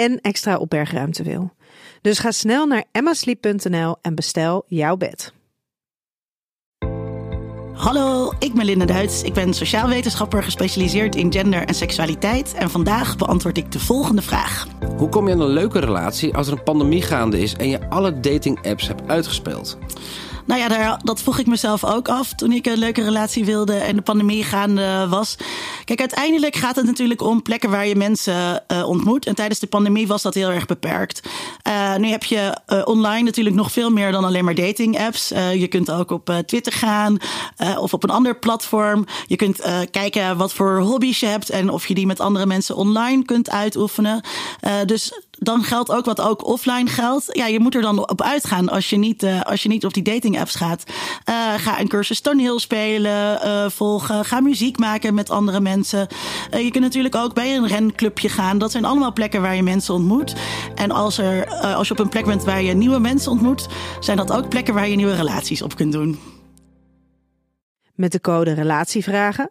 en extra opbergruimte wil. Dus ga snel naar emmasleep.nl en bestel jouw bed. Hallo, ik ben Linda Duits. Ik ben sociaal wetenschapper gespecialiseerd in gender en seksualiteit. En vandaag beantwoord ik de volgende vraag. Hoe kom je aan een leuke relatie als er een pandemie gaande is en je alle dating-apps hebt uitgespeeld? Nou ja, daar, dat vroeg ik mezelf ook af toen ik een leuke relatie wilde en de pandemie gaande was. Kijk, uiteindelijk gaat het natuurlijk om plekken waar je mensen uh, ontmoet. En tijdens de pandemie was dat heel erg beperkt. Uh, nu heb je uh, online natuurlijk nog veel meer dan alleen maar dating apps. je kunt ook op Twitter gaan of op een ander platform. Je kunt kijken wat voor hobby's je hebt en of je die met andere mensen online kunt uitoefenen. dus dan geldt ook wat ook offline geldt. Ja, je moet er dan op uitgaan als je niet, als je niet op die dating apps gaat. Uh, ga een cursus toneel spelen, uh, volgen. Ga muziek maken met andere mensen. Je kunt natuurlijk ook bij een renclubje gaan. Dat zijn allemaal plekken waar je mensen ontmoet. En als, er, als je op een plek bent waar je nieuwe mensen ontmoet, zijn dat ook plekken waar je nieuwe relaties op kunt doen. Met de code Relatievragen